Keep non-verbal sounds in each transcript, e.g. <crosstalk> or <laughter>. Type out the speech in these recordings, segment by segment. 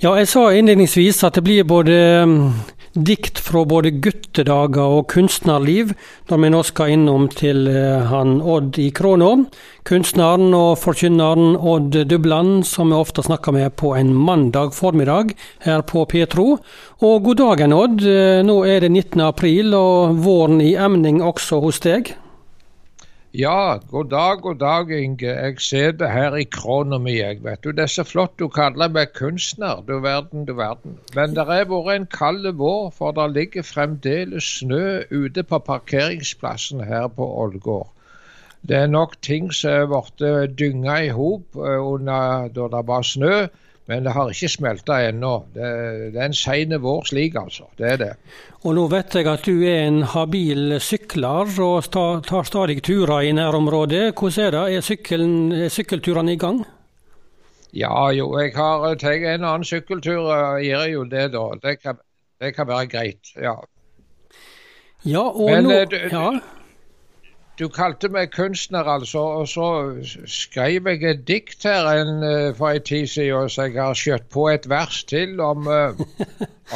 Ja, jeg sa innledningsvis at det blir både mm, dikt fra både guttedager og kunstnerliv når vi nå skal innom til eh, han Odd i Kråna. Kunstneren og forkynneren Odd Dubland, som vi ofte snakker med på en mandag formiddag her på Petro. Og god dagen, Odd. Eh, nå er det 19. april, og våren i emning også hos deg? Ja, god dag, god dag, Inge. Jeg sitter her i krona mi, jeg, vet du. Det er så flott du kaller meg kunstner, du verden, du verden. Men det har vært en kald vår, for det ligger fremdeles snø ute på parkeringsplassen her på Ålgård. Det er nok ting som er blitt dynga i hop eh, da det var snø. Men det har ikke smelta ennå. Det, det, er en sein vår slik, altså. Det er det. Og nå vet jeg at du er en habil sykler og tar stadig turer i nærområdet. Hvordan er det? Er, sykkelen, er sykkelturene i gang? Ja jo, jeg har tatt en annen sykkeltur. gir gjør jo det, da. Det kan, det kan være greit, ja. Ja, og Men, nå... Eh, du, ja. Du kalte meg kunstner, altså, og så skrev jeg et dikt her en, uh, for en tid siden, så jeg har skjøtt på et vers til om, uh,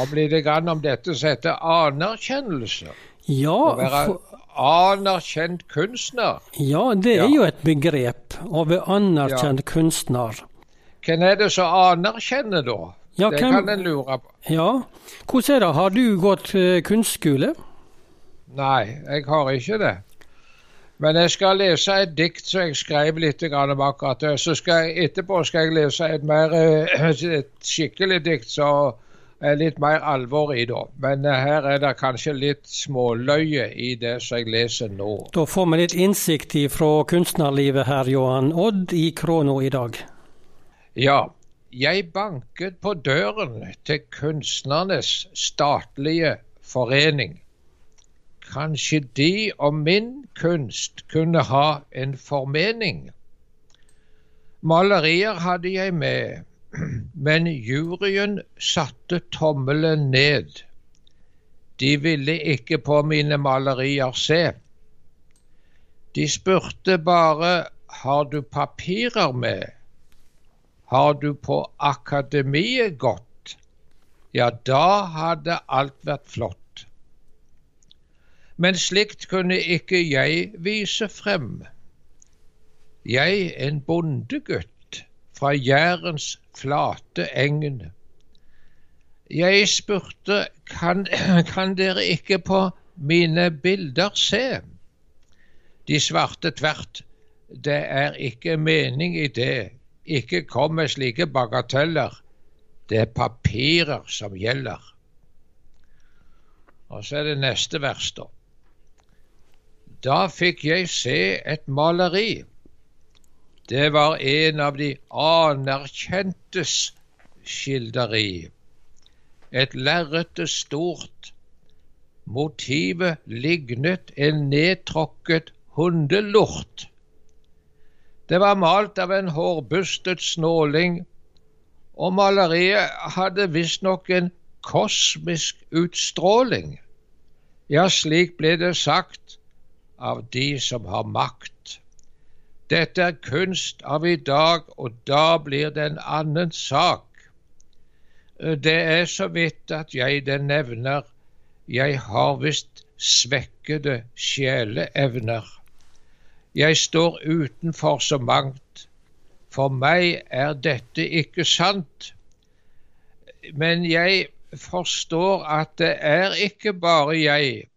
om litt grann om dette som heter anerkjennelse. Ja, Å være anerkjent kunstner. Ja, det er ja. jo et begrep. Å være anerkjent ja. kunstner. Hvem er det som anerkjenner, da? Ja, det hvem... kan en lure på. Ja, Hvordan er det, har du gått uh, kunstskole? Nei, jeg har ikke det. Men jeg skal lese et dikt som jeg skrev litt om akkurat det. Så skal jeg, etterpå skal jeg lese et, mer, eh, <clears throat> et skikkelig dikt som er litt mer alvor i, da. Men eh, her er det kanskje litt småløye i det som jeg leser nå. Da får vi litt innsikt fra kunstnerlivet her, Johan Odd i Krono i dag. Ja. Jeg banket på døren til kunstnernes statlige forening. Kanskje de og min kunst kunne ha en formening. Malerier hadde jeg med, <clears throat> men juryen satte tommelen ned. De ville ikke på mine malerier se. De spurte bare har du papirer med, har du på akademiet gått? Ja, da hadde alt vært flott. Men slikt kunne ikke jeg vise frem. Jeg, en bondegutt fra Jærens flate engen. Jeg spurte kan, <clears throat> kan dere ikke på mine bilder se? De svarte tvert, det er ikke mening i det, ikke kom med slike bagateller, det er papirer som gjelder. Og så er det neste vers, da. Da fikk jeg se et maleri. Det var en av de anerkjentes skilderi. Et lerrete stort. Motivet lignet en nedtråkket hundelort. Det var malt av en hårbustet snåling, og maleriet hadde visstnok en kosmisk utstråling. Ja, slik ble det sagt av de som har makt. Dette er kunst av i dag, og da blir det en annen sak. Det er så vidt at jeg det nevner, jeg har visst svekkede sjeleevner. Jeg står utenfor så mangt, for meg er dette ikke sant. Men jeg forstår at det er ikke bare jeg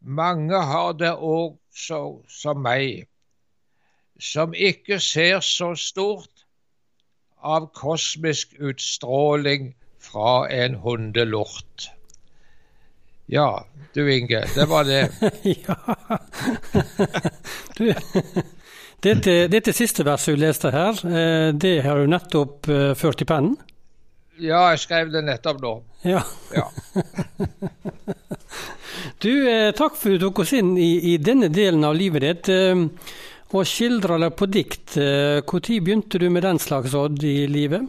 mange har det også som meg, som ikke ser så stort av kosmisk utstråling fra en hundelort. Ja, du Inge, det var det. <laughs> ja. Du, dette, dette, siste verset du leste her, eh, det har du nettopp eh, ført i pennen? Ja, jeg skrev det nettopp nå. Ja. ja. <laughs> Du, eh, takk for at du tok oss inn i, i, denne delen av livet ditt eh, og skildra det på dikt. Når eh, begynte du med den slags odd i livet?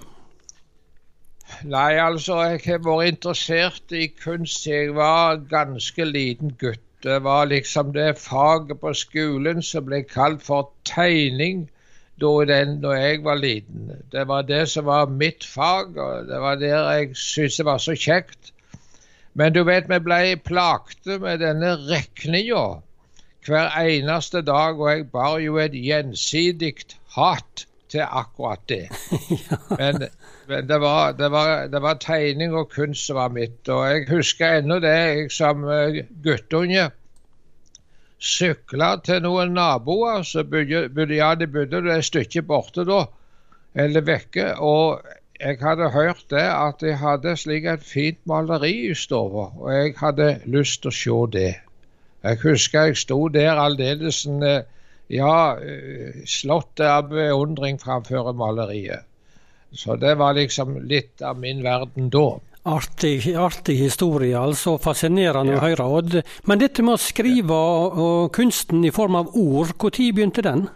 Nei, altså, jeg har vært interessert i kunst jeg var ganske liten gutt. Det var liksom det faget på skolen som ble kalt for tegning. da jeg var liten. Det var det som var mitt fag, og det var der jeg syntes det var så kjekt. Men du vet, vi ble plagte med denne regninga hver eneste dag, og jeg bar jo et gjensidig hat til akkurat det. <laughs> Men, men det, var, det, var, det, var, tegning og kunst som var mitt. Og jeg husker ennå det, jeg som eh, guttunge sykla til noen naboer så bodde, ja, de bodde et stykke borte da, eller vekke. Og jeg hadde hørt det at de hadde slik et fint maleri i stua, og jeg hadde lyst til å se det. Jeg husker jeg sto der aldeles eh, ja, eh, slått av beundring framfor maleriet. Så det var liksom litt av min verden da. Artig, artig historie, altså. Fascinerende ja. å høre. Men dette med å skrive og kunsten i form av ord, når begynte den?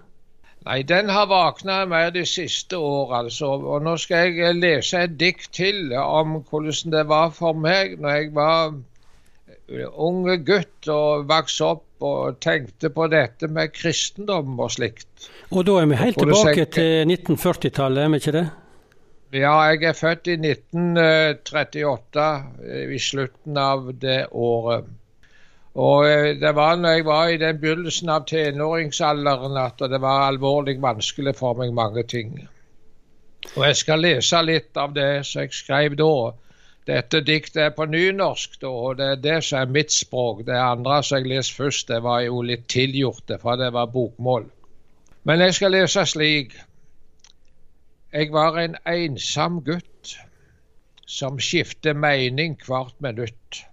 Nei, den har våkna mer de siste år, altså. Og nå skal jeg lese et dikt til om hvordan det var for meg når jeg var unge gutt og vokste opp og tenkte på dette med kristendom og slikt. Og da er vi helt tilbake til 1940-tallet, er vi ikke det? Ja, jeg er født i 1938, eh, i slutten av det året. Og eh, det var når jeg var i den begynnelsen av tenåringsalderen at det var alvorlig vanskelig for meg mange ting. Og jeg skal lese litt av det som jeg skrev da. Dette diktet er på nynorsk, da, og det er det som er mitt språk. Det andre som jeg leste først, det var jo litt tilgjort, for det var bokmål. Men jeg skal lese slik. Jeg var en ensom gutt som skifter mening hvert minutt.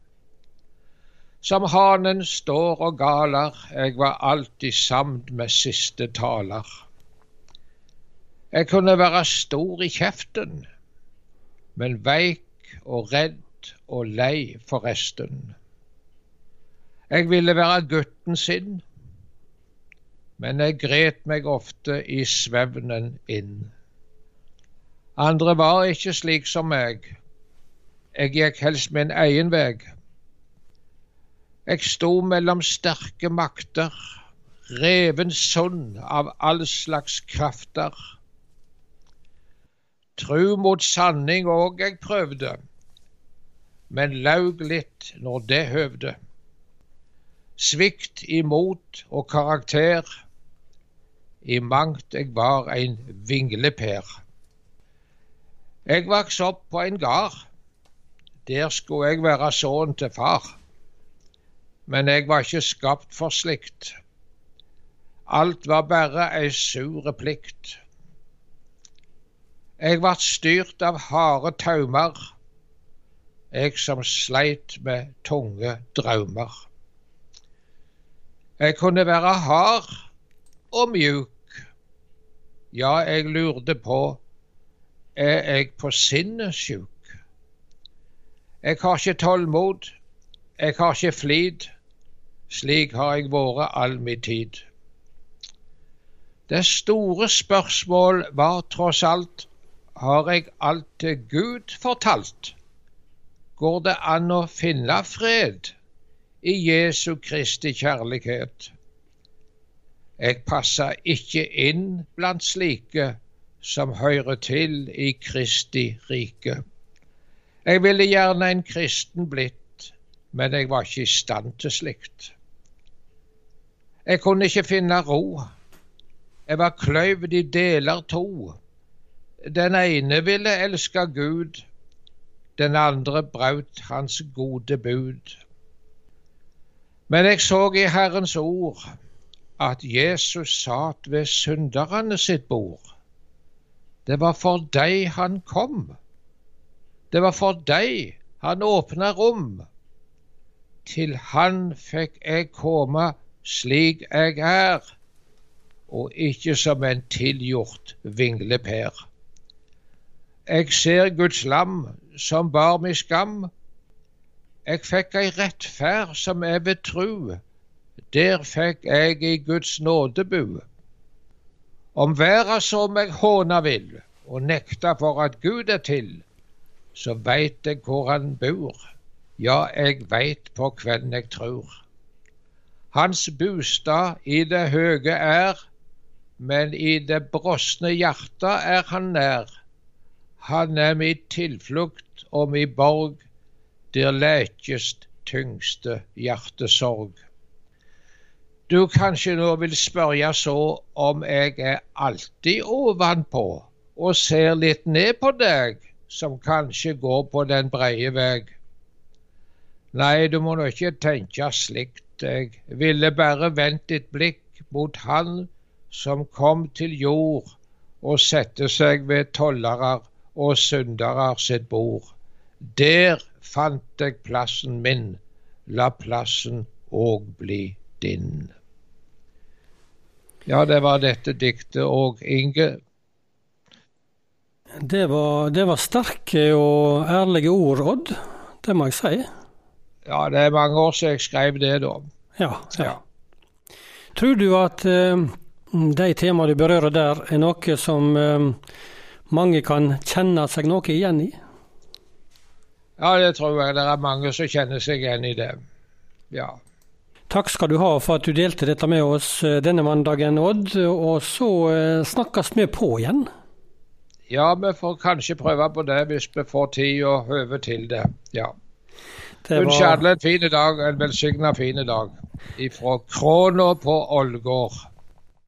Som hanen står og galer, jeg var alltid samd med siste taler. Jeg kunne være stor i kjeften, men veik og redd og lei forresten. Jeg ville være gutten sin, men jeg gret meg ofte i svevnen inn. Andre var ikke slik som meg. Jeg gikk helst min egen vei. Jeg sto mellom sterke makter, reven sund av all slags krafter. Tru mot sanning òg jeg prøvde, men laug litt når det høvde. Svikt i mot og karakter, i mangt jeg var ein vinglepær. Jeg vokste opp på en gard. Der skulle jeg være sønnen til far. Men jeg var ikke skapt for slikt. Alt var bare ei sure plikt. Jeg vart styrt av harde taumer, jeg som sleit med tunge drømmer. Jeg kunne være hard og mjuk, ja, jeg lurte på er jeg på sinnet sjuk. Jeg har ikke tålmod, jeg har ikke flid, slik har jeg vært all min tid. Det store spørsmål var tross alt, har jeg alt til Gud fortalt? Går det an å finne fred i Jesu Kristi kjærlighet? Jeg passer ikke inn blant slike som hører til i Kristi rike. Jeg ville gjerne en kristen blitt, men jeg var ikke i stand til slikt. Jeg kunne ikke finne ro. Jeg var kløyvd i deler to. Den ene ville elske Gud, den andre braut Hans gode bud. Men jeg så i Herrens ord at Jesus satt ved synderne sitt bord. Det var for deg han kom. Det var for deg han åpna rom. Til han fikk jeg komme slik jeg er, og ikke som en tilgjort vinglepær. Jeg ser Guds lam som bar mi skam. Jeg fikk ei rettferd som er ved tru. Der fikk jeg i Guds nådebu. Om verda så meg håna vil og nekta for at Gud er til, så veit jeg hvor han bor, ja, jeg veit på hvem jeg trur. Hans bostad i det høge er, men i det brosne hjertet er han nær. Han er mitt tilflukt og mi borg, der lekest tyngste hjertesorg. Du kanskje nå vil spørre så om jeg er alltid ovenpå og ser litt ned på deg som kanskje går på den breie veg. Nei, du må nå ikke tenke slikt, jeg ville bare vendt ditt blikk mot Han som kom til jord og sette seg ved tollerer og synderer sitt bord. Der fant jeg plassen min, la plassen òg bli din. Ja, det var dette diktet og Inge. Det var, det var sterke og ærlige ord, Odd. Det må jeg si. Ja, det er mange år siden jeg skrev det, da. Ja, ja. Tror du at uh, de temaene du berører der, er noe som uh, mange kan kjenne seg noe igjen i? Ja, det tror jeg. Det er mange som kjenner seg igjen i det. Ja. Takk skal du ha for at du delte dette med oss eh, denne mandagen, Odd. Og så snakkes vi på igjen. Ja, vi får kanskje prøve på det hvis vi får tid og høve til det. Ja. Var... alle en fin dag, en velsigna fin dag. Ifra Kråna på Ålgård.